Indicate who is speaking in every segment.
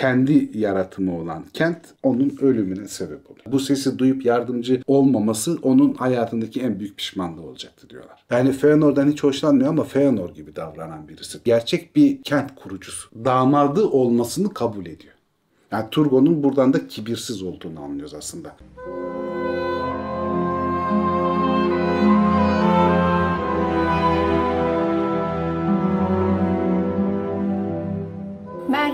Speaker 1: kendi yaratımı olan kent onun ölümüne sebep oluyor. Bu sesi duyup yardımcı olmaması onun hayatındaki en büyük pişmanlığı olacaktı diyorlar. Yani Feanor'dan hiç hoşlanmıyor ama Feanor gibi davranan birisi. Gerçek bir kent kurucusu. Damadı olmasını kabul ediyor. Yani Turgon'un buradan da kibirsiz olduğunu anlıyoruz aslında.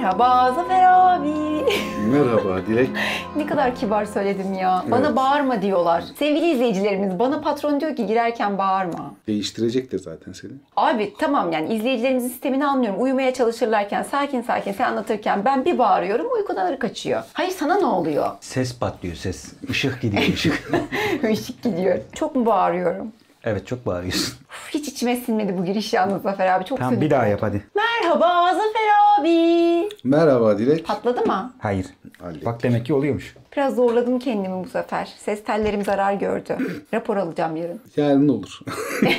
Speaker 2: Merhaba Zafer abi.
Speaker 1: Merhaba Dilek.
Speaker 2: ne kadar kibar söyledim ya. Bana
Speaker 1: Evet.
Speaker 2: bağırma diyorlar. Sevgili izleyicilerimiz bana patron diyor ki girerken bağırma.
Speaker 1: Değiştirecek de zaten seni.
Speaker 2: Abi tamam yani izleyicilerimizin sistemini anlıyorum. Uyumaya çalışırlarken sakin sakin sen anlatırken ben bir bağırıyorum uykudan kaçıyor. Hayır sana ne oluyor?
Speaker 3: Ses patlıyor ses. Işık gidiyor ışık.
Speaker 2: Işık gidiyor. Çok mu bağırıyorum?
Speaker 3: Evet çok bağırıyorsun.
Speaker 2: Uf, hiç içime sinmedi bu giriş yalnız Zafer abi. Çok
Speaker 3: Tamam bir daha yap hadi.
Speaker 2: Merhaba Zafer abi.
Speaker 1: Merhaba Dilek.
Speaker 2: Patladı mı?
Speaker 3: Hayır.
Speaker 1: Hallet.
Speaker 3: Bak demek ki oluyormuş.
Speaker 2: Biraz zorladım kendimi bu sefer. Ses tellerim zarar gördü. Rapor alacağım yarın.
Speaker 1: Yarın olur.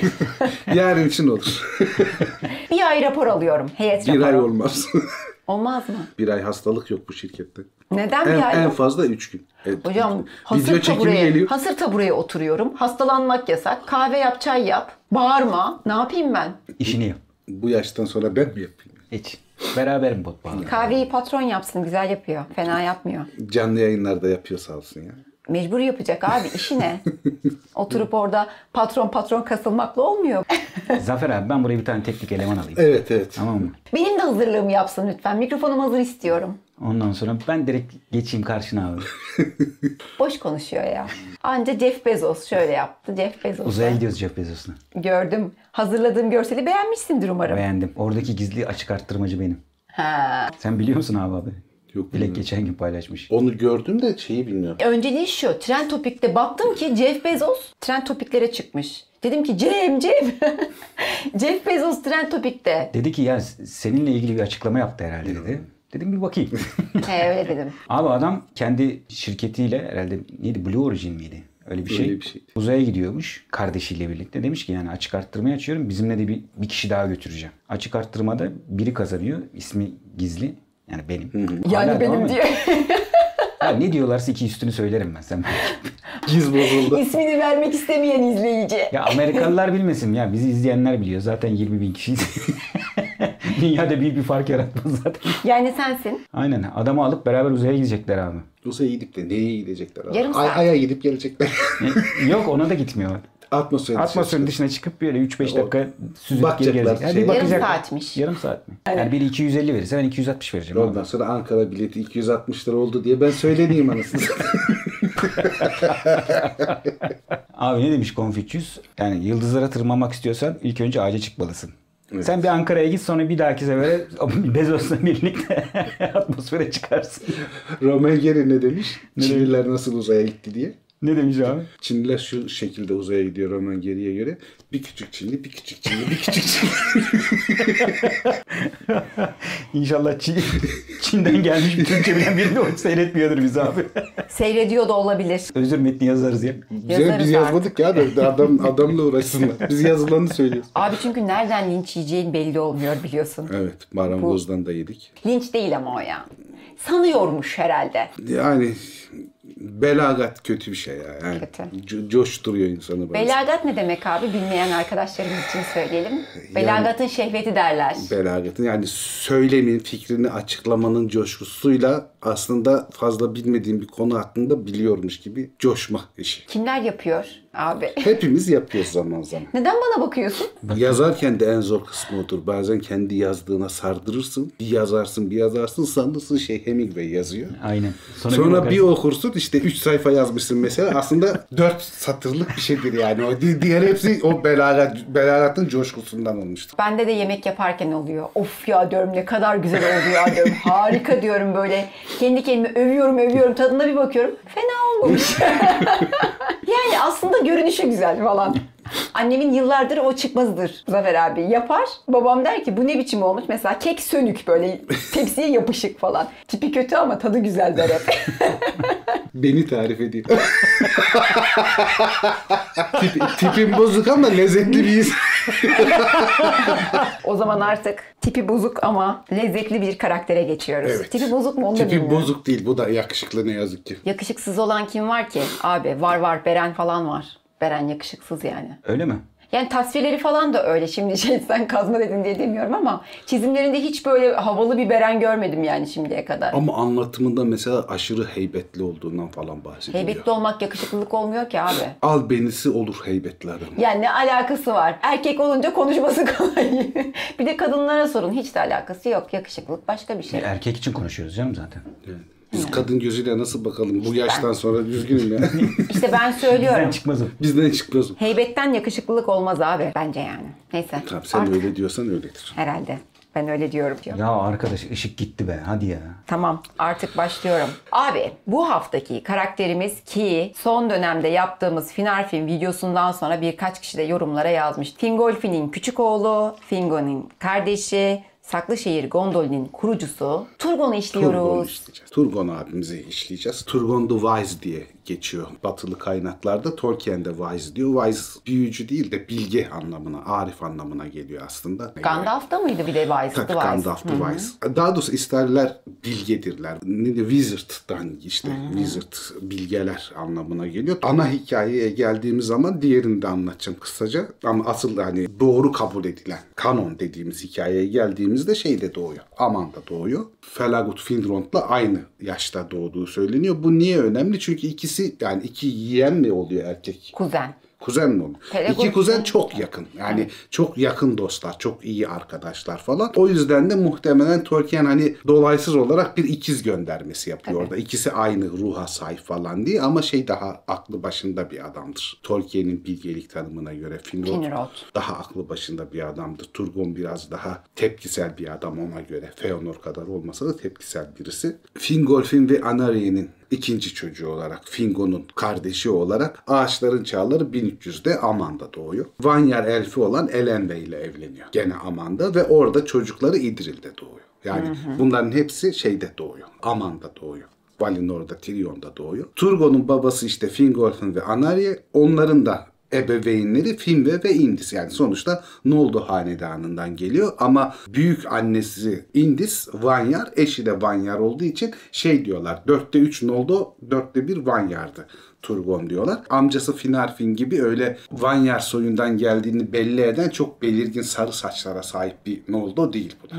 Speaker 1: Yarın için olur.
Speaker 2: Bir ay rapor alıyorum. Heyet
Speaker 1: Bir
Speaker 2: raporu.
Speaker 1: ay olmaz.
Speaker 2: Olmaz mı?
Speaker 1: bir ay hastalık yok bu şirkette.
Speaker 2: Neden
Speaker 1: En,
Speaker 2: bir ay?
Speaker 1: en fazla üç gün. Evet,
Speaker 2: Hocam hasır tabureye,
Speaker 1: geliyor.
Speaker 2: hasır tabureye oturuyorum. Hastalanmak yasak. Kahve yap, çay yap. Bağırma. Ne yapayım ben?
Speaker 3: İşini yap.
Speaker 1: Bu yaştan sonra ben mi yapayım?
Speaker 3: Hiç. Beraber mi bot bağlı?
Speaker 2: Kahveyi patron yapsın. Güzel yapıyor. Fena yapmıyor.
Speaker 1: Canlı yayınlarda yapıyor sağ olsun ya.
Speaker 2: Mecbur yapacak abi. İşi ne? Oturup orada patron patron kasılmakla olmuyor.
Speaker 3: Zafer abi ben buraya bir tane teknik eleman alayım.
Speaker 1: Evet evet.
Speaker 3: Tamam mı?
Speaker 2: Benim de hazırlığımı yapsın lütfen. Mikrofonum hazır istiyorum.
Speaker 3: Ondan sonra ben direkt geçeyim karşına abi.
Speaker 2: Boş konuşuyor ya. Anca Jeff Bezos şöyle yaptı. Jeff Bezos.
Speaker 3: Uzaya gidiyoruz Jeff Bezos'la.
Speaker 2: Gördüm. Hazırladığım görseli beğenmişsindir umarım.
Speaker 3: Beğendim. Oradaki gizli açık arttırmacı benim.
Speaker 2: Ha.
Speaker 3: Sen biliyor musun abi abi?
Speaker 1: Yok
Speaker 3: Dilek geçen gün paylaşmış.
Speaker 1: Onu gördüm de şeyi bilmiyorum.
Speaker 2: Önceliği şu. Trend Topik'te baktım ki Jeff Bezos Trend Topiklere çıkmış. Dedim ki Cem, Cem. Jeff Bezos Trend Topik'te.
Speaker 3: Dedi ki ya seninle ilgili bir açıklama yaptı herhalde dedi. Dedim bir bakayım.
Speaker 2: He öyle dedim.
Speaker 3: Abi adam kendi şirketiyle herhalde neydi Blue Origin miydi? Öyle bir şey.
Speaker 1: Öyle bir şey.
Speaker 3: Uzaya gidiyormuş kardeşiyle birlikte. Demiş ki yani açık arttırmayı açıyorum. Bizimle de bir, bir kişi daha götüreceğim. Açık arttırmada biri kazanıyor. ismi gizli. Yani benim.
Speaker 2: Yani
Speaker 3: Hala
Speaker 2: benim diyor.
Speaker 3: Ya ne diyorlarsa iki üstünü söylerim ben. Sen
Speaker 1: Giz bozuldu.
Speaker 2: İsmini vermek istemeyen izleyici.
Speaker 3: Ya Amerikalılar bilmesin ya. Bizi izleyenler biliyor. Zaten 20 bin kişiyiz. Dünyada büyük bir fark yaratmaz zaten.
Speaker 2: Yani sensin.
Speaker 3: Aynen. Adamı alıp beraber uzaya gidecekler abi.
Speaker 1: Uzaya gidip de neye gidecekler? abi?
Speaker 2: Yarım
Speaker 1: Ay,
Speaker 2: saat.
Speaker 1: Ay'a gidip gelecekler.
Speaker 3: E, Yok ona da gitmiyor.
Speaker 1: Atmosferin
Speaker 3: Atmosferin dışına çıkıp böyle 3-5 dakika süzüp geri gelecek. Yani
Speaker 1: Şey-
Speaker 2: Yarım saatmiş.
Speaker 3: Yarım saat mi? Yani biri 250 verirse ben 260 vereceğim. abi.
Speaker 1: Ondan sonra Ankara bileti 260 lira oldu diye ben söyleneyim anasını.
Speaker 3: Abi ne demiş Confucius? Yani yıldızlara tırmanmak istiyorsan ilk önce ağaca çıkmalısın. Sen bir Ankara'ya git sonra bir dahaki sefere Bezos'la birlikte atmosfere çıkarsın.
Speaker 1: Roman Geri ne demiş?
Speaker 3: Ne
Speaker 1: Çinliler nasıl uzaya gitti diye.
Speaker 3: Ne demiş abi?
Speaker 1: Çinliler şu şekilde uzaya gidiyor Roman Geri'ye göre. Bir küçük Çinli, bir küçük Çinli, bir küçük Çinli.
Speaker 3: İnşallah Çin, Çin'den gelmiş bir Türkçe bilen biri de o seyretmiyordur bizi abi.
Speaker 2: Seyrediyor da olabilir.
Speaker 3: Özür metni yazarız ya.
Speaker 1: Biz,
Speaker 2: Yazarız
Speaker 1: biz yazmadık ya. da Adam, adamla uğraşsınlar. Biz yazılanı söylüyoruz.
Speaker 2: Abi çünkü nereden linç yiyeceğin belli olmuyor biliyorsun.
Speaker 1: Evet. Marangozdan da yedik.
Speaker 2: Linç değil ama o ya. Sanıyormuş herhalde.
Speaker 1: Yani belagat kötü bir şey ya. Yani
Speaker 2: Kötü.
Speaker 1: co- coşturuyor insanı bazen.
Speaker 2: Belagat ne demek abi? Bilmeyen arkadaşlarımız için söyleyelim. Belagatın şehveti derler.
Speaker 1: Belagatın yani söylemin, fikrini açıklamanın coşkusuyla aslında fazla bilmediğim bir konu hakkında biliyormuş gibi coşma işi.
Speaker 2: Kimler yapıyor abi?
Speaker 1: Hepimiz yapıyoruz zaman zaman.
Speaker 2: Neden bana bakıyorsun?
Speaker 1: Yazarken de en zor kısmı odur. Bazen kendi yazdığına sardırırsın. Bir yazarsın, bir yazarsın. Sanırsın şey Hemingway yazıyor.
Speaker 3: Aynen.
Speaker 1: Sonra, bir,
Speaker 3: bakarsın.
Speaker 1: okursun işte 3 sayfa yazmışsın mesela. Aslında 4 satırlık bir şeydir yani. O di- diğer hepsi o belagat, belagatın coşkusundan olmuştur.
Speaker 2: Bende de yemek yaparken oluyor. Of ya diyorum ne kadar güzel oldu ya diyorum. Harika diyorum böyle. Kendi kendime övüyorum övüyorum. Tadına bir bakıyorum. Fena olmamış. yani aslında görünüşü güzel falan. Annemin yıllardır o çıkmazdır Zafer abi. Yapar. Babam der ki bu ne biçim olmuş? Mesela kek sönük böyle tepsiye yapışık falan. Tipi kötü ama tadı güzel der hep.
Speaker 1: Beni tarif ediyor. Tip, tipim bozuk ama lezzetli bir insan.
Speaker 2: O zaman artık tipi bozuk ama lezzetli bir karaktere geçiyoruz.
Speaker 1: Evet.
Speaker 2: Tipi bozuk mu onu da
Speaker 1: Tipim
Speaker 2: bilmiyorum.
Speaker 1: bozuk değil. Bu da yakışıklı ne yazık ki.
Speaker 2: Yakışıksız olan kim var ki? Abi var var Beren falan var. Beren yakışıksız yani.
Speaker 3: Öyle mi?
Speaker 2: Yani tasvirleri falan da öyle. Şimdi şey sen kazma dedin diye demiyorum ama çizimlerinde hiç böyle havalı bir Beren görmedim yani şimdiye kadar.
Speaker 1: Ama anlatımında mesela aşırı heybetli olduğundan falan bahsediyor.
Speaker 2: Heybetli olmak yakışıklılık olmuyor ki abi.
Speaker 1: Albenisi olur heybetli adam.
Speaker 2: Yani ne alakası var? Erkek olunca konuşması kolay. bir de kadınlara sorun. Hiç de alakası yok. Yakışıklılık başka bir şey.
Speaker 3: Erkek için konuşuyoruz canım zaten.
Speaker 1: Yani Biz kadın gözüyle nasıl bakalım bu yaştan sonra düzgünüm ya.
Speaker 2: İşte ben
Speaker 3: Bizden
Speaker 2: söylüyorum.
Speaker 3: çıkmaz o.
Speaker 1: Bizden çıkmaz o.
Speaker 2: Heybetten yakışıklılık olmaz abi. Bence yani. Neyse.
Speaker 1: Tamam sen
Speaker 2: Artık
Speaker 1: öyle diyorsan öyledir.
Speaker 2: Herhalde. Ben öyle diyorum.
Speaker 3: Ya arkadaş ışık gitti be hadi ya.
Speaker 2: Tamam artık başlıyorum. Abi bu haftaki karakterimiz ki son dönemde yaptığımız Final Film videosundan sonra birkaç kişi de yorumlara yazmış. Fingolfin'in küçük oğlu, Fingon'un kardeşi, Saklışehir Gondoli'nin kurucusu. Turgon'u
Speaker 1: Turgon
Speaker 2: işliyoruz.
Speaker 1: işleyeceğiz. Turgon abimizi işleyeceğiz. Turgon the Wise diye geçiyor batılı kaynaklarda. Tolkien de Wise diyor. Wise büyücü değil de bilge anlamına, arif anlamına geliyor aslında.
Speaker 2: Gandalf'ta mıydı bir de Wise?
Speaker 1: Tabii
Speaker 2: Wise.
Speaker 1: Gandalf the Wise. Daha doğrusu isterler bilgedirler. Ne de Wizard'dan işte Wizard bilgeler anlamına geliyor. Ana hikayeye geldiğimiz zaman diğerini de anlatacağım kısaca. Ama asıl hani doğru kabul edilen kanon dediğimiz hikayeye geldiğimizde şey de doğuyor. Amanda doğuyor. Felagut Finrond'la aynı yaşta doğduğu söyleniyor. Bu niye önemli? Çünkü ikisi yani iki yiyen mi oluyor erkek?
Speaker 2: Kuzen.
Speaker 1: Kuzen mi?
Speaker 2: Pelagos
Speaker 1: İki kuzen çok yakın. Yani çok yakın dostlar, çok iyi arkadaşlar falan. O yüzden de muhtemelen Tolkien hani dolaysız olarak bir ikiz göndermesi yapıyor orada. İkisi aynı ruha sahip falan diye ama şey daha aklı başında bir adamdır. Tolkien'in bilgelik tanımına göre Finrod,
Speaker 2: Finrod.
Speaker 1: daha aklı başında bir adamdır. Turgon biraz daha tepkisel bir adam ona göre. Feanor kadar olmasa da tepkisel birisi. Fingolfin ve Anari'nin ikinci çocuğu olarak Fingon'un kardeşi olarak ağaçların çağları 1300'de Amanda doğuyor. Vanyar elfi olan Elenve ile evleniyor. Gene Amanda ve orada çocukları İdril'de doğuyor. Yani bunların hepsi şeyde doğuyor. Amanda doğuyor. Valinor'da, Tyrion'da doğuyor. Turgon'un babası işte Fingolfin ve Anariye. Onların da ebeveynleri Finve ve Indis. Yani sonuçta Noldo hanedanından geliyor ama büyük annesi Indis, Vanyar, eşi de Vanyar olduğu için şey diyorlar. Dörtte üç Noldo, dörtte bir Vanyar'dı. Turgon diyorlar. Amcası Finarfin gibi öyle Vanyar soyundan geldiğini belli eden çok belirgin sarı saçlara sahip bir Noldo değil bu da.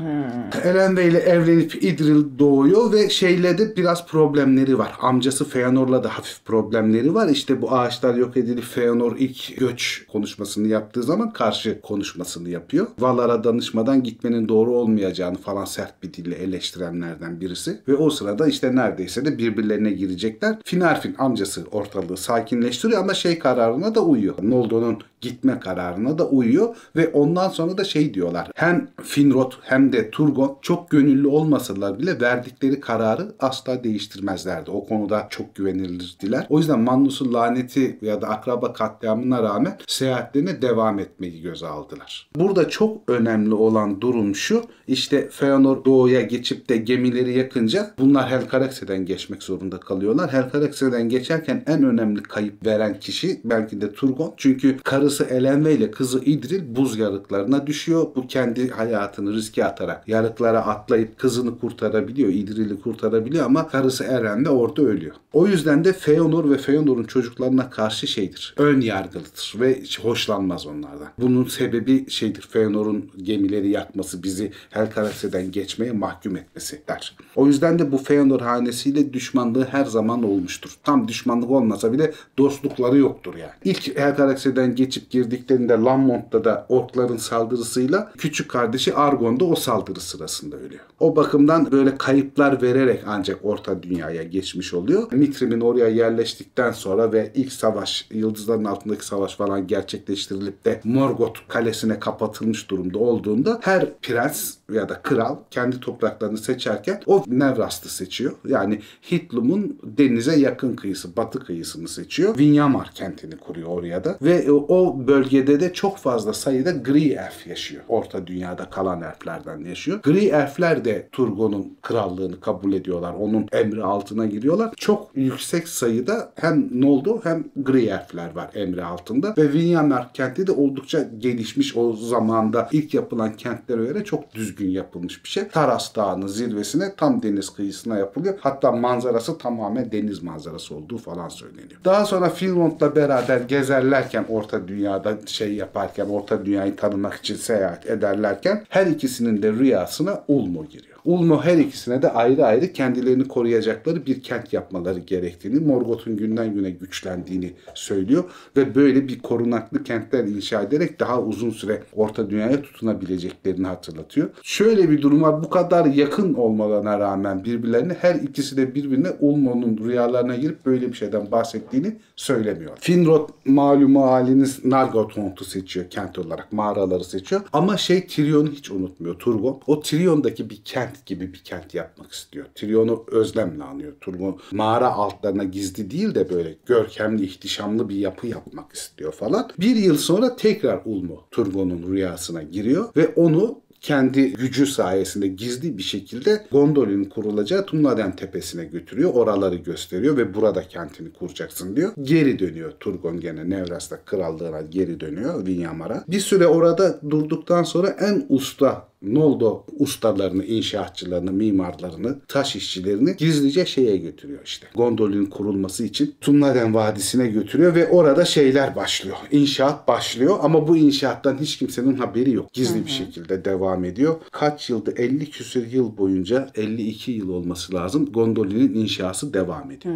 Speaker 1: Elenve ile evlenip İdril doğuyor ve şeyle de biraz problemleri var. Amcası Feanor'la da hafif problemleri var. İşte bu ağaçlar yok edilip Feanor ilk göç konuşmasını yaptığı zaman karşı konuşmasını yapıyor. Valar'a danışmadan gitmenin doğru olmayacağını falan sert bir dille eleştirenlerden birisi. Ve o sırada işte neredeyse de birbirlerine girecekler. Finarfin amcası ortalığı sakinleştiriyor ama şey kararına da uyuyor. Noldo'nun gitme kararına da uyuyor ve ondan sonra da şey diyorlar. Hem Finrod hem de Turgon çok gönüllü olmasalar bile verdikleri kararı asla değiştirmezlerdi. O konuda çok güvenilirdiler. O yüzden Magnus'un laneti ya da akraba katliamına rağmen seyahatlerine devam etmeyi göze aldılar. Burada çok önemli olan durum şu. işte Feanor doğuya geçip de gemileri yakınca bunlar Helcaraxe'den geçmek zorunda kalıyorlar. Helcaraxe'den geçerken en önemli kayıp veren kişi belki de Turgon. Çünkü karısı Elenve ile kızı İdril buz yarıklarına düşüyor. Bu kendi hayatını riske atarak yarıklara atlayıp kızını kurtarabiliyor. İdril'i kurtarabiliyor ama karısı Eren de orada ölüyor. O yüzden de Feanor ve Feanor'un çocuklarına karşı şeydir. Ön yargılıdır ve hoşlanmaz onlardan. Bunun sebebi şeydir. Feanor'un gemileri yakması bizi Helcaraxe'den geçmeye mahkum etmesi der. O yüzden de bu Feanor hanesiyle düşmanlığı her zaman olmuştur. Tam düşmanlık olmasa bile dostlukları yoktur yani. İlk Helcaraxe'den geçip girdiklerinde Lammont'ta da orkların saldırısıyla küçük kardeşi Argon da o saldırı sırasında ölüyor. O bakımdan böyle kayıplar vererek ancak Orta Dünya'ya geçmiş oluyor. Mitrim'in oraya yerleştikten sonra ve ilk savaş, Yıldızların altındaki savaş falan gerçekleştirilip de Morgoth kalesine kapatılmış durumda olduğunda her prens ya da kral kendi topraklarını seçerken o Nevrast'ı seçiyor. Yani Hitlum'un denize yakın kıyısı, batı kıyısını seçiyor. Vinyamar kentini kuruyor oraya da. Ve o bölgede de çok fazla sayıda gri elf yaşıyor. Orta dünyada kalan elflerden yaşıyor. Gri elfler de Turgon'un krallığını kabul ediyorlar. Onun emri altına giriyorlar. Çok yüksek sayıda hem Noldor hem gri elfler var emri altında ve Vinyamer kenti de oldukça gelişmiş o zamanda ilk yapılan kentlere göre çok düzgün yapılmış bir şey. Taras Dağı'nın zirvesine tam deniz kıyısına yapılıyor. Hatta manzarası tamamen deniz manzarası olduğu falan söyleniyor. Daha sonra Finland'la beraber gezerlerken Orta Dünya'da şey yaparken Orta Dünya'yı tanımak için seyahat ederlerken her ikisinin de rüyasına Ulmo giriyor. Ulmo her ikisine de ayrı ayrı kendilerini koruyacakları bir kent yapmaları gerektiğini, Morgoth'un günden güne güçlendiğini söylüyor ve böyle bir korunaklı kentler inşa ederek daha uzun süre Orta Dünya'ya tutunabileceklerini hatırlatıyor. Şöyle bir durum var. Bu kadar yakın olmalarına rağmen birbirlerine her ikisi de birbirine Ulmo'nun rüyalarına girip böyle bir şeyden bahsettiğini söylemiyor. Finrod malumu haliniz Nargothrond'u seçiyor kent olarak. Mağaraları seçiyor. Ama şey Tyrion'u hiç unutmuyor Turgon. O Tyrion'daki bir kent gibi bir kent yapmak istiyor. Tyrion'u özlemle anıyor. Turgon mağara altlarına gizli değil de böyle görkemli, ihtişamlı bir yapı yapmak istiyor falan. Bir yıl sonra tekrar Ulmo Turgon'un rüyasına giriyor ve onu kendi gücü sayesinde gizli bir şekilde Gondolin'in kurulacağı Tumladen tepesine götürüyor. Oraları gösteriyor ve burada kentini kuracaksın diyor. Geri dönüyor Turgon gene Nevras'ta krallığına geri dönüyor Vinyamar'a. Bir süre orada durduktan sonra en usta Noldo ustalarını, inşaatçılarını, mimarlarını, taş işçilerini gizlice şeye götürüyor işte. Gondolin kurulması için Tumladen Vadisi'ne götürüyor ve orada şeyler başlıyor. İnşaat başlıyor ama bu inşaattan hiç kimsenin haberi yok. Gizli bir şekilde devam ediyor. Kaç yılda 50 küsür yıl boyunca 52 yıl olması lazım. Gondolin'in inşası devam ediyor.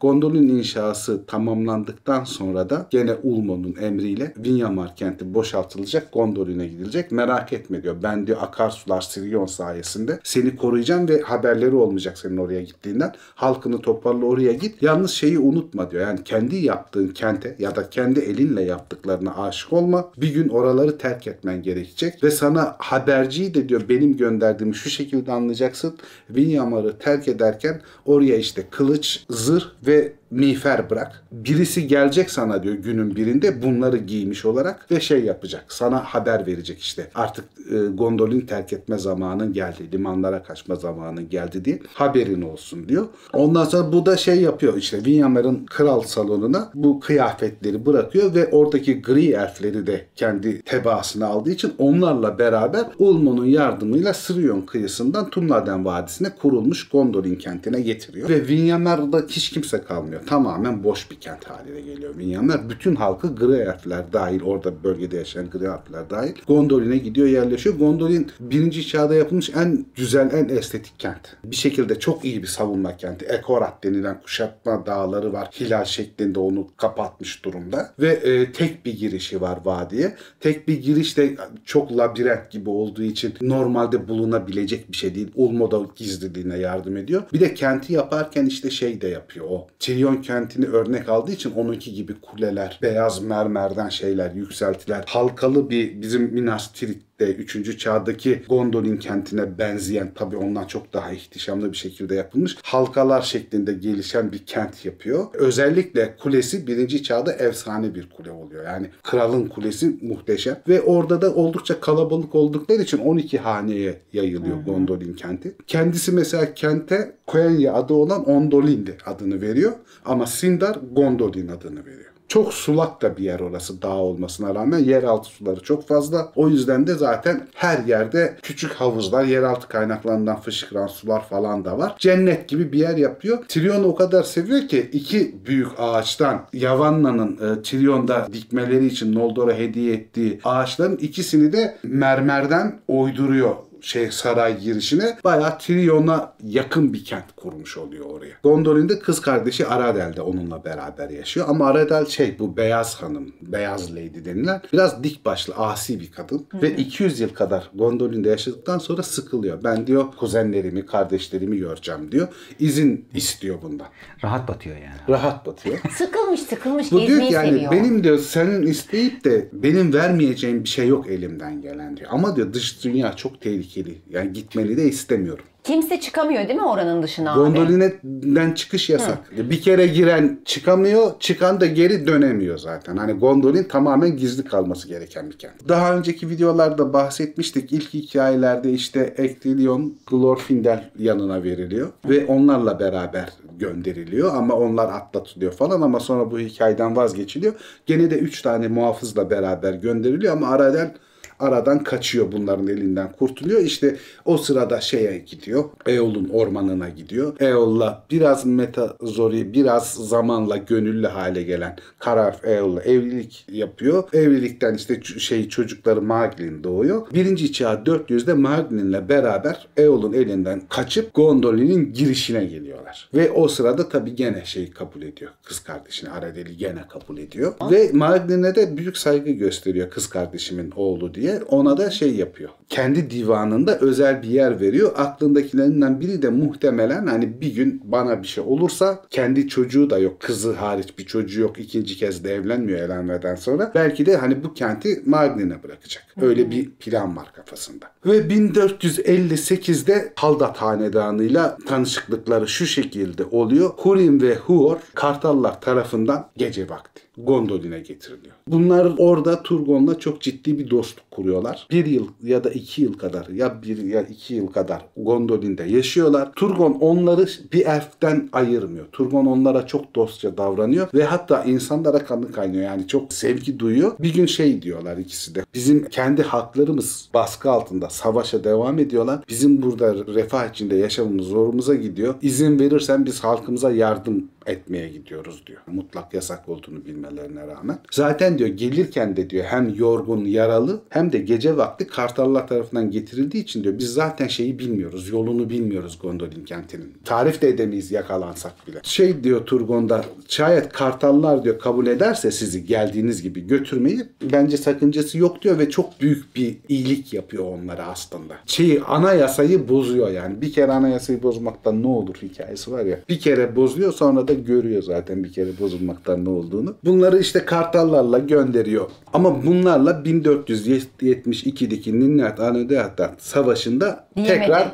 Speaker 1: Gondolin inşası tamamlandıktan sonra da gene Ulmo'nun emriyle Vinyamar kenti boşaltılacak. Gondolin'e gidilecek. Merak etme diyor. Ben diyor akarsular Sirion sayesinde seni koruyacağım ve haberleri olmayacak senin oraya gittiğinden. Halkını toparla oraya git. Yalnız şeyi unutma diyor. Yani kendi yaptığın kente ya da kendi elinle yaptıklarına aşık olma. Bir gün oraları terk etmen gerekecek ve sana haberciyi de diyor benim gönderdiğimi şu şekilde anlayacaksın. Vinyamar'ı terk ederken oraya işte kılıç, zırh ve miğfer bırak. Birisi gelecek sana diyor günün birinde bunları giymiş olarak ve şey yapacak. Sana haber verecek işte. Artık e, gondolin terk etme zamanın geldi. Limanlara kaçma zamanı geldi diye haberin olsun diyor. Ondan sonra bu da şey yapıyor işte Vinyamar'ın kral salonuna bu kıyafetleri bırakıyor ve oradaki gri elfleri de kendi tebaasına aldığı için onlarla beraber Ulmo'nun yardımıyla Sirion kıyısından Tumladen Vadisi'ne kurulmuş Gondolin kentine getiriyor. Ve Vinyamar'da hiç kimse kalmıyor. Tamamen boş bir kent haline geliyor Vinyamar. Bütün halkı elfler dahil, orada bölgede yaşayan elfler dahil Gondolin'e gidiyor yerleşiyor. Gondolin birinci çağda yapılmış en güzel, en estetik kent. Bir şekilde çok iyi bir savunma kenti. Ekorat denilen kuşatma dağları var. Hilal şeklinde onu kapatmış durumda. Ve e, tek bir girişi var vadiye. Tek bir giriş de çok labirent gibi olduğu için normalde bulunabilecek bir şey değil. Ulmo gizliliğine yardım ediyor. Bir de kenti yaparken işte şey de yapıyor o. Tirion kentini örnek aldığı için onunki gibi kuleler, beyaz mermerden şeyler, yükseltiler, halkalı bir bizim Minas Tirith de 3. çağdaki Gondolin kentine benzeyen tabi ondan çok daha ihtişamlı bir şekilde yapılmış halkalar şeklinde gelişen bir kent yapıyor. Özellikle kulesi 1. çağda efsane bir kule oluyor. Yani kralın kulesi muhteşem ve orada da oldukça kalabalık oldukları için 12 haneye yayılıyor hı hı. Gondolin kenti. Kendisi mesela kente Koenya adı olan Ondolindi adını veriyor ama Sindar Gondolin adını veriyor. Çok sulak da bir yer orası dağ olmasına rağmen yeraltı suları çok fazla. O yüzden de zaten her yerde küçük havuzlar, yeraltı kaynaklarından fışkıran sular falan da var. Cennet gibi bir yer yapıyor. Tyrion o kadar seviyor ki iki büyük ağaçtan Yavanna'nın e, Tyrion'da dikmeleri için Noldor'a hediye ettiği ağaçların ikisini de mermerden oyduruyor şey saray girişine bayağı Tyrion'a yakın bir kent kurmuş oluyor oraya. Gondolin de kız kardeşi Aradel de onunla beraber yaşıyor. Ama Aradel şey bu beyaz hanım, beyaz lady denilen biraz dik başlı, asi bir kadın. Hı. Ve 200 yıl kadar Gondolin'de yaşadıktan sonra sıkılıyor. Ben diyor kuzenlerimi, kardeşlerimi göreceğim diyor. İzin istiyor bundan.
Speaker 3: Rahat batıyor yani.
Speaker 1: Rahat batıyor.
Speaker 2: sıkılmış sıkılmış
Speaker 1: bu diyor ki yani seviyor. benim diyor senin isteyip de benim vermeyeceğim bir şey yok elimden gelen diyor. Ama diyor dış dünya çok tehlikeli tehlikeli. Yani gitmeni de istemiyorum.
Speaker 2: Kimse çıkamıyor değil mi oranın dışına abi?
Speaker 1: Gondolin'den çıkış yasak. Bir kere giren çıkamıyor, çıkan da geri dönemiyor zaten. Hani gondolin tamamen gizli kalması gereken bir kent. Daha önceki videolarda bahsetmiştik. İlk hikayelerde işte Ectelion, Glorfindel yanına veriliyor ve onlarla beraber gönderiliyor ama onlar atlatılıyor falan ama sonra bu hikayeden vazgeçiliyor. Gene de 3 tane muhafızla beraber gönderiliyor ama aradan aradan kaçıyor bunların elinden kurtuluyor. İşte o sırada şeye gidiyor. Eol'un ormanına gidiyor. Eol'la biraz metazori biraz zamanla gönüllü hale gelen Kararf Eol'la evlilik yapıyor. Evlilikten işte şey çocukları Maglin doğuyor. Birinci çağ 400'de Maglin'le beraber Eol'un elinden kaçıp Gondolin'in girişine geliyorlar. Ve o sırada tabii gene şey kabul ediyor. Kız kardeşini Aradeli gene kabul ediyor. Ve Maglin'e de büyük saygı gösteriyor kız kardeşimin oğlu diye. Ona da şey yapıyor. Kendi divanında özel bir yer veriyor. Aklındakilerinden biri de muhtemelen hani bir gün bana bir şey olursa kendi çocuğu da yok. Kızı hariç bir çocuğu yok. İkinci kez de evlenmiyor evlenmeden sonra. Belki de hani bu kenti Maglin'e bırakacak. Öyle bir plan var kafasında. Ve 1458'de Haldat Hanedanı'yla tanışıklıkları şu şekilde oluyor. Hurin ve Huor Kartallar tarafından gece vakti Gondolin'e getiriliyor. Bunlar orada Turgon'la çok ciddi bir dostluk kuruyorlar. Bir yıl ya da iki yıl kadar ya bir ya iki yıl kadar Gondolin'de yaşıyorlar. Turgon onları bir elften ayırmıyor. Turgon onlara çok dostça davranıyor ve hatta insanlara kanı kaynıyor. Yani çok sevgi duyuyor. Bir gün şey diyorlar ikisi de. Bizim kendi haklarımız baskı altında savaşa devam ediyorlar. Bizim burada refah içinde yaşamımız zorumuza gidiyor. İzin verirsen biz halkımıza yardım etmeye gidiyoruz diyor. Mutlak yasak olduğunu bilmelerine rağmen. Zaten diyor gelirken de diyor hem yorgun, yaralı hem de gece vakti Kartallar tarafından getirildiği için diyor biz zaten şeyi bilmiyoruz. Yolunu bilmiyoruz Gondolin kentinin. Tarif de edemeyiz yakalansak bile. Şey diyor Turgon'da şayet Kartallar diyor kabul ederse sizi geldiğiniz gibi götürmeyi bence sakıncası yok diyor ve çok büyük bir iyilik yapıyor onlara aslında. Şeyi anayasayı bozuyor yani. Bir kere anayasayı bozmaktan ne olur hikayesi var ya. Bir kere bozuyor sonra da görüyor zaten bir kere bozulmaktan ne olduğunu. Bunları işte kartallarla gönderiyor. Ama bunlarla 1472'deki Ninnihat Anödeat'tan savaşında
Speaker 2: Diyemedi.
Speaker 1: tekrar.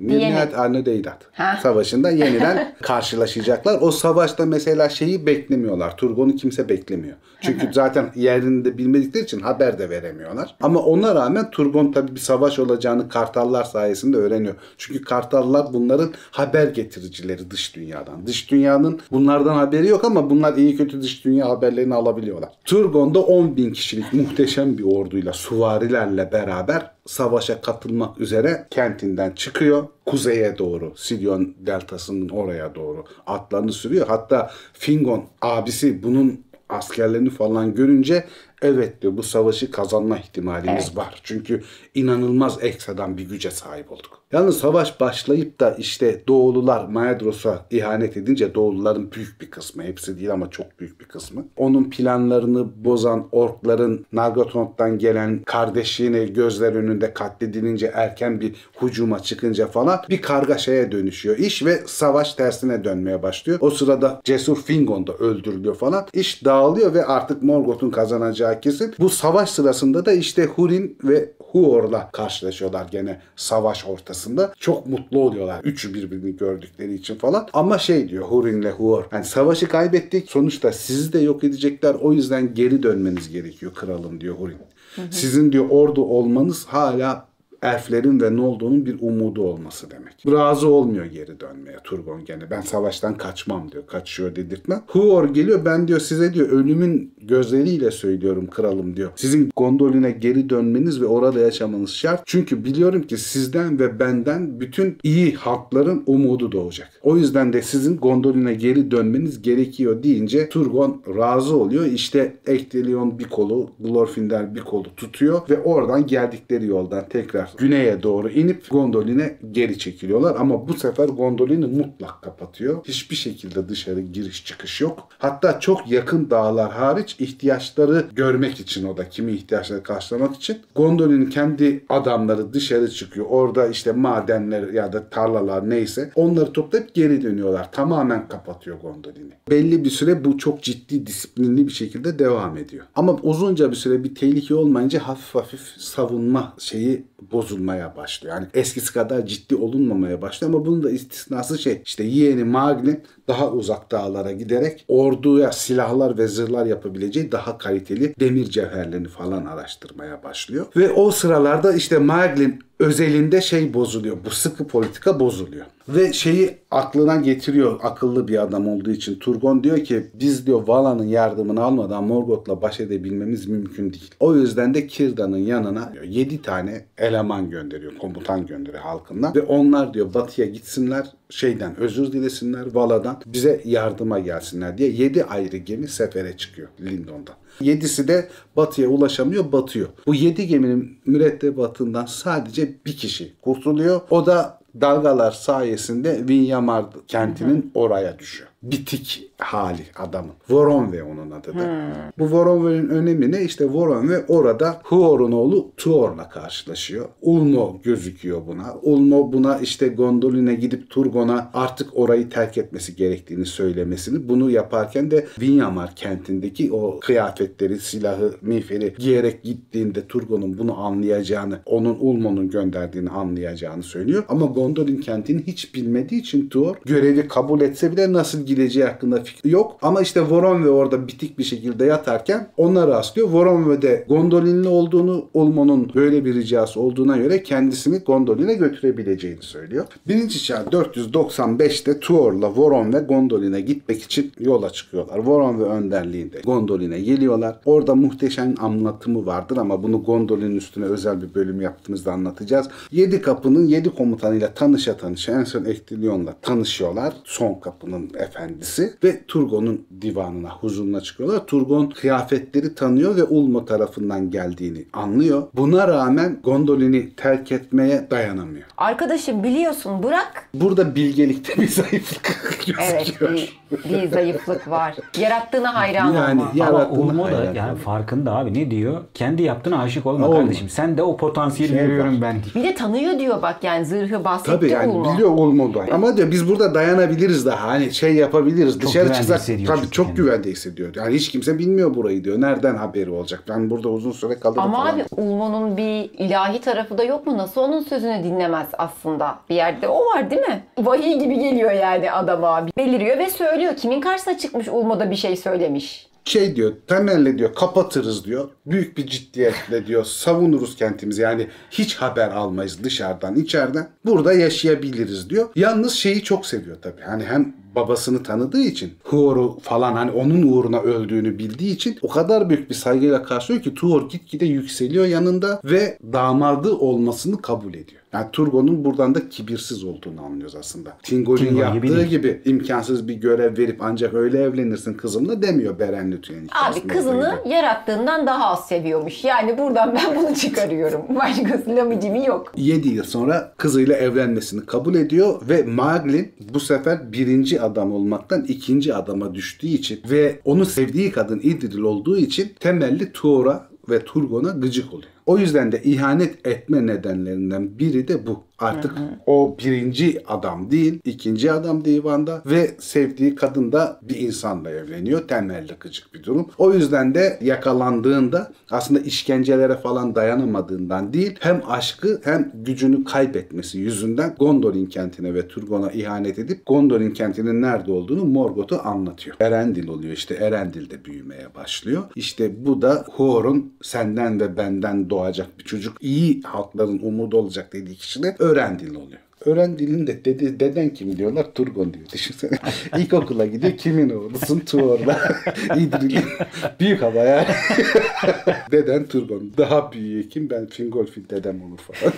Speaker 1: Ninnihat Anödeidat
Speaker 2: Ha.
Speaker 1: savaşında yeniden karşılaşacaklar. O savaşta mesela şeyi beklemiyorlar. Turgon'u kimse beklemiyor. Çünkü zaten yerini de bilmedikleri için haber de veremiyorlar. Ama ona rağmen Turgon tabii bir savaş olacağını Kartallar sayesinde öğreniyor. Çünkü Kartallar bunların haber getiricileri dış dünyadan. Dış dünyanın bunlardan haberi yok ama bunlar iyi kötü dış dünya haberlerini alabiliyorlar. Turgon da 10 bin kişilik muhteşem bir orduyla, suvarilerle beraber savaşa katılmak üzere kentinden çıkıyor. Kuzeye doğru, Silyon deltasının oraya doğru atlarını sürüyor. Hatta Fingon abisi bunun askerlerini falan görünce evet diyor bu savaşı kazanma ihtimalimiz
Speaker 2: Evet.
Speaker 1: var. Çünkü inanılmaz ekstradan bir güce sahip olduk. Yalnız savaş başlayıp da işte Doğulular Maedros'a ihanet edince Doğuluların büyük bir kısmı, hepsi değil ama çok büyük bir kısmı. Onun planlarını bozan orkların Nargothrond'dan gelen kardeşliğini gözler önünde katledilince erken bir hucuma çıkınca falan bir kargaşaya dönüşüyor iş ve savaş tersine dönmeye başlıyor. O sırada Cesur Fingon da öldürülüyor falan. İş dağılıyor ve artık Morgoth'un kazanacağı kesin. Bu savaş sırasında da işte Hurin ve Huor'la karşılaşıyorlar gene savaş ortasında. Çok mutlu oluyorlar. Üçü birbirini gördükleri için falan. Ama şey diyor Hurin'le Huor. Yani savaşı kaybettik. Sonuçta sizi de yok edecekler. O yüzden geri dönmeniz gerekiyor kralım diyor Hurin. Sizin diyor ordu olmanız hala elflerin ve Noldor'un bir umudu olması demek. Razı olmuyor geri dönmeye Turgon gene. Ben savaştan kaçmam diyor. Kaçıyor dedirtme. Huor geliyor ben diyor size diyor ölümün gözleriyle söylüyorum kralım diyor. Sizin Gondolin'e geri dönmeniz ve orada yaşamanız şart. Çünkü biliyorum ki sizden ve benden bütün iyi halkların umudu doğacak. O yüzden de sizin Gondolin'e geri dönmeniz gerekiyor deyince Turgon razı oluyor. İşte Ectelion bir kolu, Glorfindel bir kolu tutuyor ve oradan geldikleri yoldan tekrar güneye doğru inip Gondolin'e geri çekiliyorlar. Ama bu sefer Gondolin'i mutlak kapatıyor. Hiçbir şekilde dışarı giriş çıkış yok. Hatta çok yakın dağlar hariç ihtiyaçları görmek için o da kimi ihtiyaçları karşılamak için Gondolin'in kendi adamları dışarı çıkıyor. Orada işte madenler ya da tarlalar neyse onları toplayıp geri dönüyorlar. Tamamen kapatıyor Gondolin'i. Belli bir süre bu çok ciddi disiplinli bir şekilde devam ediyor. Ama uzunca bir süre bir tehlike olmayınca hafif hafif savunma şeyi bozulmaya başlıyor. Yani eskisi kadar ciddi olunmamaya başlıyor ama bunun da istisnası şey işte yeğeni Maglin daha uzak dağlara giderek orduya silahlar ve zırhlar yapabileceği daha kaliteli demir cevherlerini falan araştırmaya başlıyor. Ve o sıralarda işte Maglin özelinde şey bozuluyor. Bu sıkı politika bozuluyor. Ve şeyi aklına getiriyor akıllı bir adam olduğu için. Turgon diyor ki biz diyor Vala'nın yardımını almadan Morgoth'la baş edebilmemiz mümkün değil. O yüzden de Kirda'nın yanına 7 tane eleman gönderiyor. Komutan gönderiyor halkından. Ve onlar diyor batıya gitsinler şeyden özür dilesinler Vala'dan bize yardıma gelsinler diye 7 ayrı gemi sefere çıkıyor Lindon'da. Yedisi de batıya ulaşamıyor, batıyor. Bu yedi geminin mürettebatından sadece bir kişi kurtuluyor. O da dalgalar sayesinde Vinyamar kentinin oraya düşüyor. Bitik hali adamın. Voronve onun adı da. Bu Voronve'nin önemi ne? İşte Voronve orada Huor'un oğlu Tuor'la karşılaşıyor. Ulmo gözüküyor buna. Ulmo buna işte Gondolin'e gidip Turgon'a artık orayı terk etmesi gerektiğini söylemesini. Bunu yaparken de Vinyamar kentindeki o kıyafetleri, silahı, miğferi giyerek gittiğinde Turgon'un bunu anlayacağını, onun Ulmo'nun gönderdiğini anlayacağını söylüyor. Ama Gondolin kentini hiç bilmediği için Tuor görevi kabul etse bile nasıl gideceği hakkında fikri yok. Ama işte Voronve orada bitik bir şekilde yatarken ona rastlıyor. Voronve'de Gondolinli olduğunu, Ulmo'nun böyle bir ricası olduğuna göre kendisini Gondolin'e götürebileceğini söylüyor. Birinci çağ 495'te Tuor'la Voronve Gondolin'e gitmek için yola çıkıyorlar. Voronve önderliğinde Gondolin'e geliyorlar. Orada muhteşem anlatımı vardır ama bunu Gondolin üstüne özel bir bölüm yaptığımızda anlatacağız. Yedi kapının yedi komutanıyla tanışa tanışa en son Ektillion'la tanışıyorlar. Son kapının efendisi ve Turgon'un divanına, huzuruna çıkıyorlar. Turgon kıyafetleri tanıyor ve Ulmo tarafından geldiğini anlıyor. Buna rağmen Gondolin'i terk etmeye dayanamıyor.
Speaker 2: Arkadaşım biliyorsun bırak.
Speaker 1: Burada bilgelikte bir zayıflık
Speaker 2: Evet
Speaker 1: gözüküyor.
Speaker 2: bir, bir zayıflık var. Yarattığına hayran
Speaker 1: Yani
Speaker 2: olma.
Speaker 3: Ama
Speaker 1: Yarattığına
Speaker 3: Ulmo da yani
Speaker 1: olma.
Speaker 3: farkında abi ne diyor? Kendi yaptığına aşık olma
Speaker 1: Olma.
Speaker 3: kardeşim. Sen de o potansiyeli
Speaker 1: Şey
Speaker 3: görüyorum
Speaker 1: var.
Speaker 3: ben.
Speaker 2: Bir de tanıyor diyor bak yani zırhı bahsetti
Speaker 1: Tabii yani
Speaker 2: Ulmo.
Speaker 1: biliyor Ulmo'da. Ama diyor biz burada dayanabiliriz daha. Hani şey yapabiliriz. Dışarı
Speaker 3: güvende
Speaker 1: çıksak
Speaker 3: hissediyor
Speaker 1: tabii çok
Speaker 3: kendini.
Speaker 1: güvende hissediyor. Yani hiç kimse bilmiyor burayı diyor. Nereden haberi olacak? Ben burada uzun süre kalırım
Speaker 2: Ama
Speaker 1: falan.
Speaker 2: abi Ulmo'nun bir ilahi tarafı da yok mu? Nasıl onun sözünü dinlemez aslında? Bir yerde o var değil mi? Vahiy gibi geliyor yani adama. Beliriyor ve söylüyor. Kimin karşısına çıkmış Ulmo'da bir şey söylemiş.
Speaker 1: şey diyor temelle diyor kapatırız diyor. Büyük bir ciddiyetle diyor savunuruz kentimizi. Yani hiç haber almayız dışarıdan içeriden. Burada yaşayabiliriz diyor. Yalnız şeyi çok seviyor tabii. Hani hem babasını tanıdığı için Huor'u falan hani onun uğruna öldüğünü bildiği için o kadar büyük bir saygıyla karşılıyor ki Tuor gitgide yükseliyor yanında ve damadı olmasını kabul ediyor. Yani Turgon'un buradan da kibirsiz olduğunu anlıyoruz aslında. Tingol'in
Speaker 3: Tingol
Speaker 1: yaptığı
Speaker 3: gibi
Speaker 1: gibi, imkansız bir görev verip ancak öyle evlenirsin kızımla demiyor Beren Lütfü'nün
Speaker 2: Abi kızını yarattığından daha az seviyormuş. Yani buradan ben bunu çıkarıyorum. Başkası lamıcımı yok.
Speaker 1: 7 yıl sonra kızıyla evlenmesini kabul ediyor ve Maglin bu sefer birinci adam olmaktan ikinci adama düştüğü için ve onu sevdiği kadın İdril olduğu için temelli Tuor'a ve Turgon'a gıcık oluyor. O yüzden de ihanet etme nedenlerinden biri de bu. Artık o birinci adam değil, ikinci adam divanda ve sevdiği kadın da bir insanla evleniyor. Temelli gıcık bir durum. O yüzden de yakalandığında aslında işkencelere falan dayanamadığından değil, hem aşkı hem gücünü kaybetmesi yüzünden Gondolin kentine ve Turgon'a ihanet edip Gondolin kentinin nerede olduğunu Morgoth'a anlatıyor. Erendil oluyor işte Erendil'de büyümeye başlıyor. İşte bu da Huor'un senden ve benden doğacak bir çocuk iyi halkların umudu olacak dediği kişi de Örendil oluyor. Örendil'in de dedi, deden kim diyorlar? Turgon diyor. Düşünsene. İlkokula gidiyor. Kimin oğlusun? Tuor'la. İdril'in. Büyük ama yani. deden Turgon. Daha büyüğü kim? Ben Fingolfin dedem olur falan.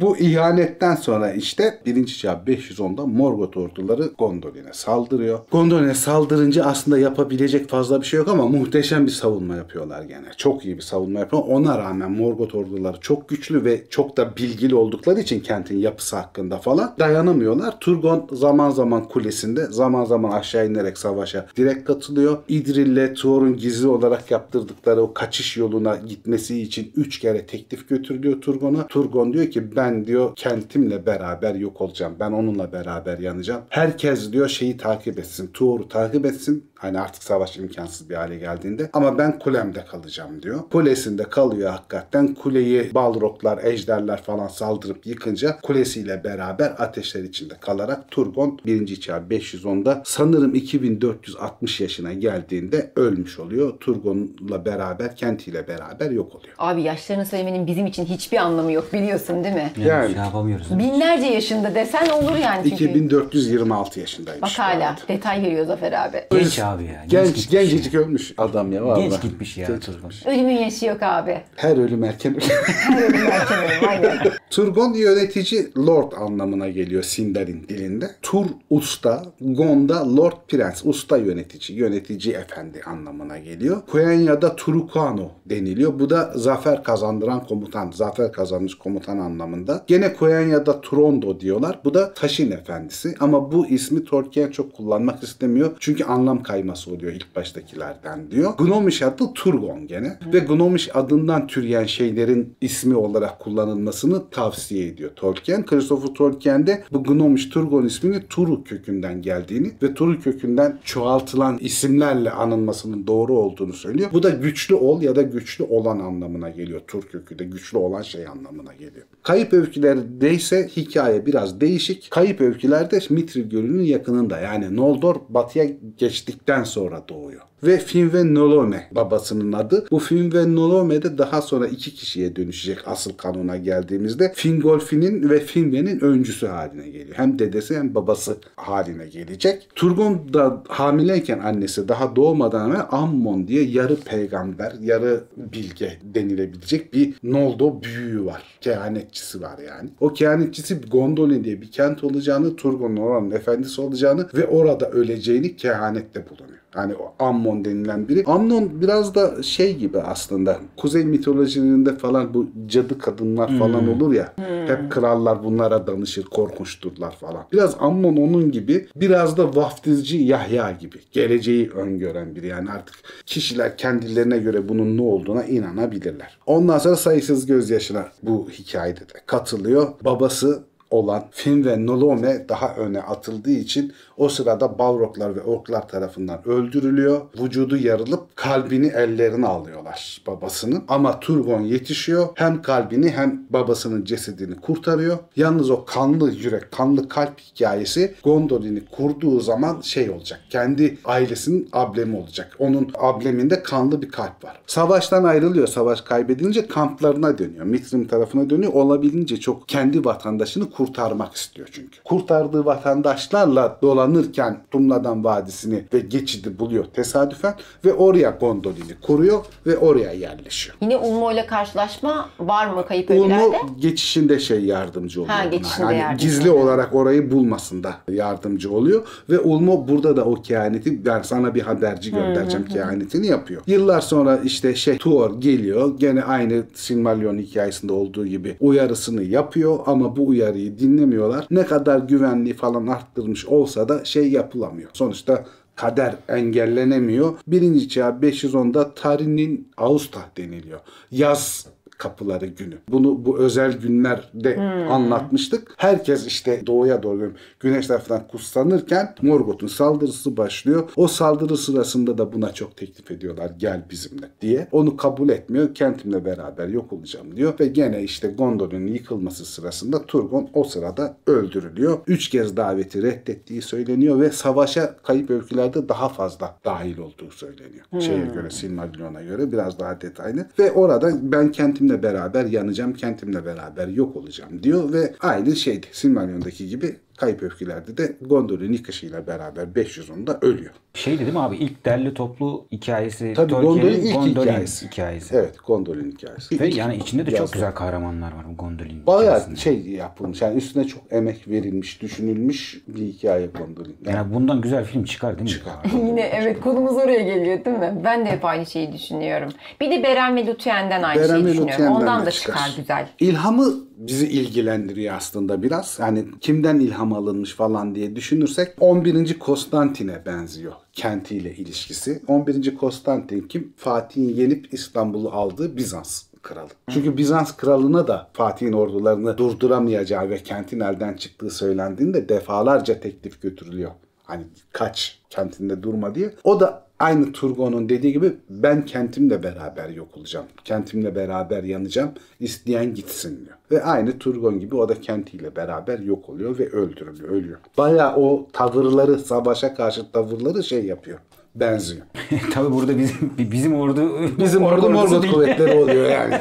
Speaker 1: Bu ihanetten sonra işte 1. çağ 510'da Morgoth orduları Gondolin'e saldırıyor. Gondolin'e saldırınca aslında yapabilecek fazla bir şey yok ama muhteşem bir savunma yapıyorlar gene. Çok iyi bir savunma yapıyorlar. Ona rağmen Morgoth orduları çok güçlü ve çok da bilgili oldukları için kentin kentin yapısı hakkında falan dayanamıyorlar. Turgon zaman zaman kulesinde zaman zaman aşağı inerek savaşa direkt katılıyor. İdril'le Tuor'un gizli olarak yaptırdıkları o kaçış yoluna gitmesi için 3 kere teklif götürülüyor Turgon'a. Turgon diyor ki ben diyor kentimle beraber yok olacağım. Ben onunla beraber yanacağım. Herkes diyor şeyi takip etsin. Tuor'u takip etsin. Hani artık savaş imkansız bir hale geldiğinde. Ama ben kulemde kalacağım diyor. Kulesinde kalıyor hakikaten. Kuleyi balroglar, ejderler falan saldırıp yıkınca kulesiyle beraber ateşler içinde kalarak Turgon 1. çağ 510'da sanırım 2460 yaşına geldiğinde ölmüş oluyor. Turgon'la beraber, kentiyle beraber yok oluyor.
Speaker 2: Abi yaşlarını söylemenin bizim için hiçbir anlamı yok biliyorsun değil mi?
Speaker 3: Yani,
Speaker 1: Yani.
Speaker 3: şey yapamıyoruz.
Speaker 2: Binlerce yaşında desen olur yani çünkü.
Speaker 1: 2426 yaşındaymış.
Speaker 2: Bak hala
Speaker 1: arada.
Speaker 2: detay veriyor Zafer abi.
Speaker 3: Genç abi ya.
Speaker 1: Genç,
Speaker 3: gitmiş
Speaker 1: gencecik ölmüş adam ya. vallahi.
Speaker 3: Genç gitmiş ya
Speaker 1: Genç
Speaker 3: Turgon.
Speaker 2: Ölümün yaşı yok abi.
Speaker 1: Her ölüm erken ölüm.
Speaker 2: Her ölüm erken ölüm aynen.
Speaker 1: Turgon yönetici lord anlamına geliyor Sindarin dilinde. Tur usta, Gon lord prens, usta yönetici, yönetici efendi anlamına geliyor. Quenya Turukano deniliyor. Bu da zafer kazandıran komutan, zafer kazanmış komutan anlamında. Gene Quenya'da Turondo diyorlar. Bu da taşın efendisi. Ama bu ismi Tolkien çok kullanmak istemiyor. Çünkü anlam kayması oluyor ilk baştakilerden diyor. Gnomish adı Turgon gene. Ve Gnomish adından türeyen şeylerin ismi olarak kullanılmasını tavsiye ediyor Tolkien. Christopher Tolkien de bu Gnomish Turgon ismini Turu kökünden geldiğini ve Turu kökünden çoğaltılan isimlerle anılmasının doğru olduğunu söylüyor. Bu da güçlü ol ya da güçlü olan anlamına geliyor. Tur kökü de güçlü olan şey anlamına geliyor. Kayıp öykülerde ise hikaye biraz değişik. Kayıp öykülerde Mithril Gölü'nün yakınında yani Noldor batıya geçtikten sonra doğuyor. Ve Finve Nolome babasının adı. Bu Finve Nolome de daha sonra iki kişiye dönüşecek asıl kanuna geldiğimizde. Fingolfin'in ve Finve'nin öncüsü haline geliyor. Hem dedesi hem babası haline gelecek. Turgon da hamileyken annesi daha doğmadan evvel Ammon diye yarı peygamber, yarı bilge denilebilecek bir Noldo büyüğü var. Kehanetçisi var yani. O kehanetçisi Gondolin diye bir kent olacağını, Turgon'un oranın efendisi olacağını ve orada öleceğini kehanette bulunuyor. Yani o Ammon denilen biri. Amnon biraz da şey gibi aslında. Kuzey mitolojilerinde falan bu cadı kadınlar falan olur ya. Hep krallar bunlara danışır, korkunçturlar falan. Biraz Ammon onun gibi. Biraz da vaftizci Yahya gibi. Geleceği öngören biri. Yani artık kişiler kendilerine göre bunun ne olduğuna inanabilirler. Ondan sonra sayısız gözyaşına bu hikayede de katılıyor. Babası olan Fin ve Nolome daha öne atıldığı için o sırada Balroglar ve Orklar tarafından öldürülüyor. Vücudu yarılıp kalbini ellerine alıyorlar babasının. Ama Turgon yetişiyor. Hem kalbini hem babasının cesedini kurtarıyor. Yalnız o kanlı yürek, kanlı kalp hikayesi Gondolin'i kurduğu zaman şey olacak. Kendi ailesinin ablemi olacak. Onun ableminde kanlı bir kalp var. Savaştan ayrılıyor. Savaş kaybedilince kamplarına dönüyor. Mitrim tarafına dönüyor. Olabildiğince çok kendi vatandaşını kurtarmak istiyor çünkü. Kurtardığı vatandaşlarla dolanırken Tumladan Vadisi'ni ve geçidi buluyor tesadüfen ve oraya Gondolin'i kuruyor ve oraya yerleşiyor.
Speaker 2: Yine Ulmo ile karşılaşma var mı kayıp öykülerde?
Speaker 1: Ulmo geçişinde şey yardımcı oluyor.
Speaker 2: Ha, geçişinde
Speaker 1: Hani
Speaker 2: yardımcı
Speaker 1: gizli
Speaker 2: oluyor.
Speaker 1: olarak orayı bulmasında yardımcı oluyor. Ve Ulmo burada da o kehaneti ben sana bir haberci göndereceğim kehanetini yapıyor. Yıllar sonra işte şey Tuor geliyor. Gene aynı Silmarillion hikayesinde olduğu gibi uyarısını yapıyor ama bu uyarıyı dinlemiyorlar. Ne kadar güvenliği falan arttırmış olsa da şey yapılamıyor. Sonuçta kader engellenemiyor. Birinci çağ 510'da Tarin'in Ağusta deniliyor. Yaz kapıları günü. Bunu bu özel günlerde anlatmıştık. Herkes işte doğuya doğru güneş tarafından kutsanırken Morgoth'un saldırısı başlıyor. O saldırı sırasında da buna çok teklif ediyorlar gel bizimle diye. Onu kabul etmiyor. Kentimle beraber yok olacağım diyor ve gene işte Gondor'un yıkılması sırasında Turgon o sırada öldürülüyor. Üç kez daveti reddettiği söyleniyor ve savaşa kayıp öykülerde daha fazla dahil olduğu söyleniyor. Şeye göre Silmarillion'a göre biraz daha detaylı ve orada ben kentimle beraber yanacağım, kentimle beraber yok olacağım diyor ve aynı şeydi Silmarillion'daki gibi kayıp öykülerde de Gondor'un yıkışıyla beraber 510'da ölüyor.
Speaker 3: Şeydi değil mi abi? İlk derli toplu hikayesi.
Speaker 1: Tabii Gondolin ilk
Speaker 3: Gondolin
Speaker 1: hikayesi.
Speaker 3: hikayesi.
Speaker 1: Evet Gondor'un hikayesi.
Speaker 3: Ve
Speaker 1: İlk
Speaker 3: yani içinde de çok
Speaker 1: yazdı.
Speaker 3: güzel kahramanlar var bu Gondolin
Speaker 1: Bayağı
Speaker 3: hikayesinde.
Speaker 1: şey yapılmış. Yani üstüne çok emek verilmiş, düşünülmüş bir hikaye Gondor'un. Yani
Speaker 3: Yani bundan güzel film çıkar değil mi?
Speaker 1: çıkar.
Speaker 2: Yine evet konumuz oraya geliyor değil mi? Ben de hep aynı şeyi düşünüyorum. Bir de Beren ve Luthier'den aynı
Speaker 1: Beren
Speaker 2: şeyi düşünüyorum. Ondan da
Speaker 1: çıkar.
Speaker 2: çıkar güzel.
Speaker 1: İlhamı bizi ilgilendiriyor aslında biraz. Yani kimden ilham alınmış falan diye düşünürsek 11. Konstantin'e benziyor kentiyle ilişkisi. 11. Konstantin kim? Fatih'in yenip İstanbul'u aldığı Bizans kralı. Çünkü Bizans kralına da Fatih'in ordularını durduramayacağı ve kentin elden çıktığı söylendiğinde defalarca teklif götürülüyor. Hani kaç kentinde durma diye. O da aynı Turgon'un dediği gibi ben kentimle beraber yok olacağım. Kentimle beraber yanacağım. İsteyen gitsin diyor. Ve aynı Turgon gibi o da kentiyle beraber yok oluyor ve öldürülüyor, ölüyor. Baya o tavırları, savaşa karşı tavırları şey yapıyor. Benziyor.
Speaker 3: Tabii burada bizim bizim ordu
Speaker 1: Bizim orada
Speaker 3: ordusu
Speaker 1: Morgoth kuvvetleri oluyor yani.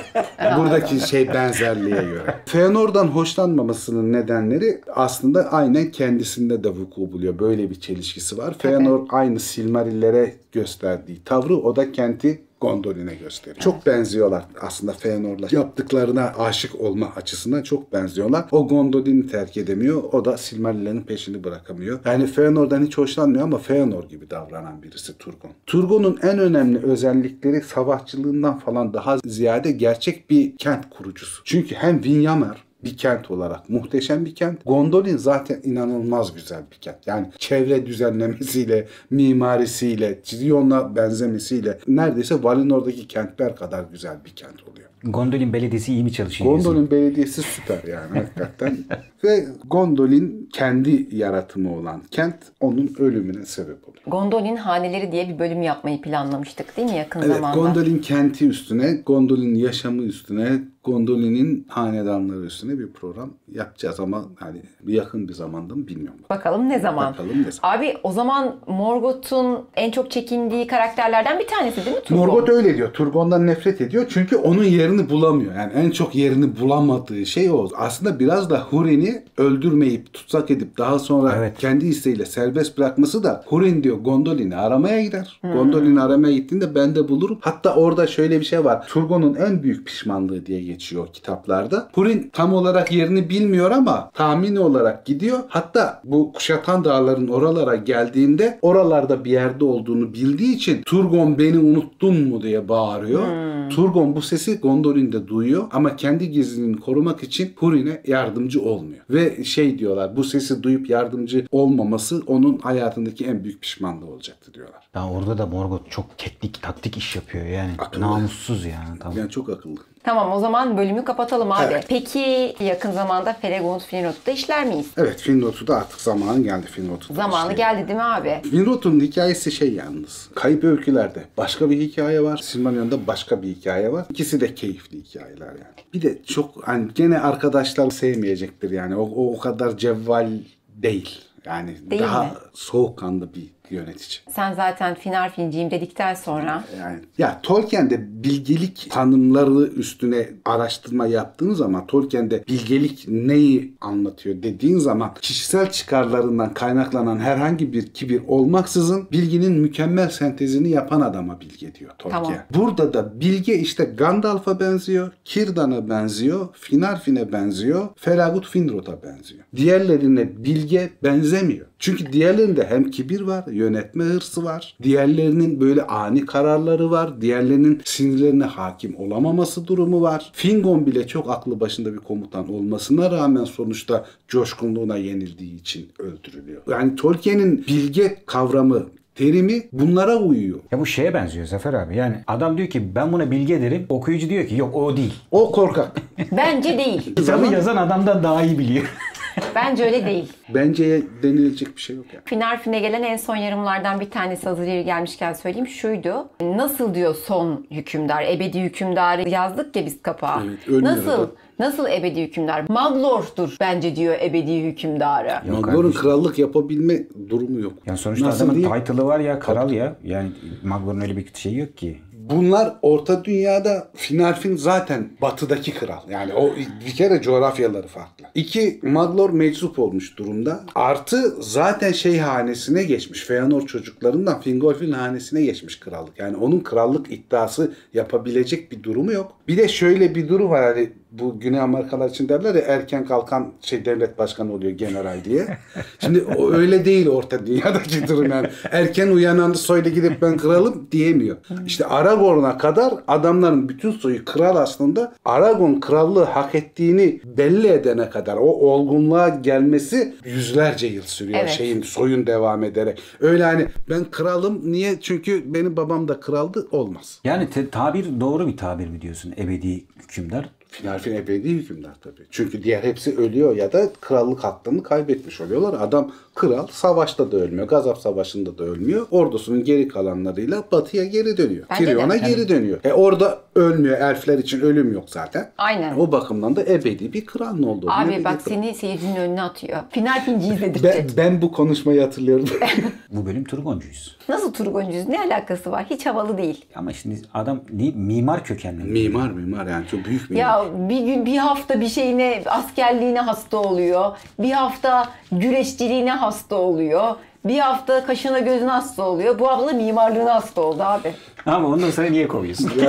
Speaker 1: Buradaki şey benzerliğe göre. Feanor'dan hoşlanmamasının nedenleri aslında aynen kendisinde de vuku buluyor. Böyle bir çelişkisi var. Feanor aynı Silmarillere gösterdiği tavrı o da kenti Gondolin'e gösteriyor. Çok benziyorlar aslında Feanor'la. Yaptıklarına aşık olma açısından çok benziyorlar. O Gondolin'i terk edemiyor. O da Silmarill'lerin peşini bırakamıyor. Yani Feanor'dan hiç hoşlanmıyor ama Feanor gibi davranan birisi Turgon. Turgon'un en önemli özellikleri savaşçılığından falan daha ziyade gerçek bir kent kurucusu. Çünkü hem Vinyamer bir kent olarak muhteşem bir kent. Gondolin zaten inanılmaz güzel bir kent. Yani çevre düzenlemesiyle, mimarisiyle, Tirion'la benzemesiyle neredeyse Valinor'daki kentler kadar güzel bir kent oluyor.
Speaker 3: Gondolin belediyesi iyi mi çalışıyor? diyorsun?
Speaker 1: Gondolin belediyesi süper yani hakikaten. Ve Gondolin kendi yaratımı olan kent onun ölümüne sebep oluyor.
Speaker 2: Gondolin Haneleri diye bir bölüm yapmayı planlamıştık değil mi yakın
Speaker 1: Evet,
Speaker 2: zamanda?
Speaker 1: Gondolin kenti üstüne, Gondolin yaşamı üstüne, Gondolin'in hanedanları üstüne bir program yapacağız ama hani yakın bir zamanda mı bilmiyorum.
Speaker 2: Bakalım ne zaman?
Speaker 1: Bakalım ne zaman.
Speaker 2: Abi o zaman Morgoth'un en çok çekindiği karakterlerden bir tanesi değil mi Turgon?
Speaker 1: Morgoth öyle diyor. Turgon'dan nefret ediyor. Çünkü onun yerini bulamıyor. Yani en çok yerini bulamadığı şey o. Aslında biraz da Hurin'i öldürmeyip tutsak edip daha sonra
Speaker 3: Evet.
Speaker 1: kendi isteğiyle serbest bırakması da Hurin diyor Gondolin'i aramaya gider. Gondolin'i aramaya gittiğinde ben de bulurum. Hatta orada şöyle bir şey var. Turgon'un en büyük pişmanlığı diye geçiyor kitaplarda. Hurin tam olarak yerini bilmiyor ama tahmini olarak gidiyor. Hatta bu kuşatan dağların oralara geldiğinde oralarda bir yerde olduğunu bildiği için Turgon beni unuttun mu diye bağırıyor. Turgon bu sesi Gondolin'de duyuyor ama kendi gizliliğini korumak için Hurin'e yardımcı olmuyor. Ve şey diyorlar bu sesi duyup yardımcı olmaması onun hayatındaki en büyük pişmanlığı olacaktı diyorlar.
Speaker 3: Ya orada da Morgoth çok teknik, taktik iş yapıyor yani.
Speaker 1: Akıllı.
Speaker 3: Namussuz yani. Tamam.
Speaker 1: Yani çok akıllı.
Speaker 2: Tamam o zaman bölümü kapatalım abi.
Speaker 1: Evet.
Speaker 2: Peki yakın zamanda Feregund Finrod'da işler miyiz?
Speaker 1: Evet Finrod'u da artık zamanı geldi Finrod'u. da
Speaker 2: Zamanı
Speaker 1: işte.
Speaker 2: geldi değil mi abi?
Speaker 1: Finrod'un hikayesi şey yalnız. Kayıp öykülerde başka bir hikaye var. Silmarillion'da başka bir hikaye var. İkisi de keyifli hikayeler yani. Bir de çok hani gene arkadaşlar sevmeyecektir yani. O, o, o kadar cevval değil. Yani
Speaker 2: Değil
Speaker 1: daha
Speaker 2: mi?
Speaker 1: soğukkanlı bir yönetici.
Speaker 2: Sen zaten Finar Finciyim dedikten sonra
Speaker 1: Yani ya Tolkien'de bilgelik tanımları üstüne araştırma yaptığın zaman Tolkien'de bilgelik neyi anlatıyor dediğin zaman kişisel çıkarlarından kaynaklanan herhangi bir kibir olmaksızın bilginin mükemmel sentezini yapan adama bilge diyor Tolkien.
Speaker 2: Tamam.
Speaker 1: Burada da bilge işte Gandalf'a benziyor, Círdan'a benziyor, Finarfin'e benziyor, Felagut Finrod'a benziyor. Diğerlerine bilge benzemiyor. Çünkü diğerlerinde hem kibir var, yönetme hırsı var. Diğerlerinin böyle ani kararları var. Diğerlerinin sinirlerine hakim olamaması durumu var. Fingon bile çok aklı başında bir komutan olmasına rağmen sonuçta coşkunluğuna yenildiği için öldürülüyor. Yani Tolkien'in bilge kavramı terimi bunlara uyuyor.
Speaker 3: Ya bu şeye benziyor Zafer abi. Yani adam diyor ki ben buna bilge derim. Okuyucu diyor ki yok o değil.
Speaker 1: O korkak.
Speaker 2: bence değil.
Speaker 3: Kitabı yazan adamdan daha iyi biliyor.
Speaker 2: Bence öyle değil.
Speaker 1: Bence denilecek bir şey yok yani.
Speaker 2: Finar Fin'e gelen en son yarımlardan bir tanesi hazır yeri gelmişken söyleyeyim şuydu. Nasıl diyor son hükümdar, ebedi hükümdarı yazdık ya biz kapağa.
Speaker 1: Evet, ön
Speaker 2: nasıl?
Speaker 1: yarıda.
Speaker 2: Nasıl ebedi hükümdar? Maglor'dur bence diyor ebedi hükümdarı.
Speaker 3: Kardeşim.
Speaker 1: krallık yapabilme durumu yok.
Speaker 3: Yani sonuçta
Speaker 1: Nasıl
Speaker 3: adamın
Speaker 1: diyeyim?
Speaker 3: title'ı var ya kral ya. Yani Magor'un öyle bir şeyi yok ki.
Speaker 1: Bunlar Orta Dünya'da Finarfin zaten batıdaki kral. Yani o bir kere coğrafyaları farklı. İki Maglor meczup olmuş durumda. Artı zaten şey hanesine geçmiş. Feanor çocuklarından Fingolfin hanesine geçmiş krallık. Yani onun krallık iddiası yapabilecek bir durumu yok. Bir de şöyle bir durum var. Hani bu Güney Amerikalılar için derler ya erken kalkan şey devlet başkanı oluyor general diye. Şimdi o öyle değil orta dünyadaki durum yani. Erken uyanan soylu gidip ben kralım diyemiyor. İşte Aragorn'a kadar adamların bütün soyu kral aslında Aragon krallığı hak ettiğini belli edene kadar o olgunluğa gelmesi yüzlerce yıl sürüyor
Speaker 2: Evet.
Speaker 1: şeyin soyun devam ederek. Öyle hani ben kralım niye? Çünkü benim babam da kraldı olmaz.
Speaker 3: Yani te- tabir doğru bir tabir mi diyorsun? Ebedi hükümdar.
Speaker 1: Final fin ebedi hükümdar tabii. Çünkü diğer hepsi ölüyor ya da krallık hakkını kaybetmiş oluyorlar. Adam kral savaşta da ölmüyor. Gazap savaşında da ölmüyor. Ordusunun geri kalanlarıyla batıya geri dönüyor.
Speaker 2: Bence de.
Speaker 1: Tyrion'a geri dönüyor. E orada ölmüyor. Elfler için ölüm yok zaten.
Speaker 2: Aynen.
Speaker 1: O bakımdan da ebedi bir kral ne oldu?
Speaker 2: Abi
Speaker 1: Ebedi
Speaker 2: bak
Speaker 1: kral.
Speaker 2: seni seyircinin önüne atıyor. Final finci izledik.
Speaker 1: ben, ben bu konuşmayı hatırlıyorum.
Speaker 3: Bu bölüm Turgoncuyuz.
Speaker 2: Nasıl Turgoncuyuz? Ne alakası var? Hiç havalı değil.
Speaker 3: Ama şimdi adam ni- mimar kökenli.
Speaker 1: mimar mimar yani çok büyük mimar.
Speaker 2: Ya bir gün bir hafta bir şeyine askerliğine hasta oluyor. Bir hafta güreşçiliğine hasta oluyor. Bir hafta kaşına gözüne hasta oluyor. Bu hafta mimarlığına hasta oldu abi.
Speaker 3: Ama ondan sonra niye kovuyorsun?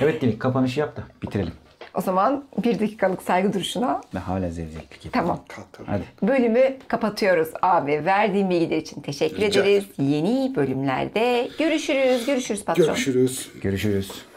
Speaker 3: Evet Dilek kapanışı yap da bitirelim.
Speaker 2: O zaman bir dakikalık saygı duruşuna
Speaker 3: Ben hala zevzeklik yapıyorum.
Speaker 2: tamam.
Speaker 3: Hadi.
Speaker 2: Bölümü kapatıyoruz abi. Verdiğin bilgiler için teşekkür
Speaker 1: Rica
Speaker 2: ederiz. Yeni bölümlerde görüşürüz. Görüşürüz patron.
Speaker 1: Görüşürüz.
Speaker 3: Görüşürüz.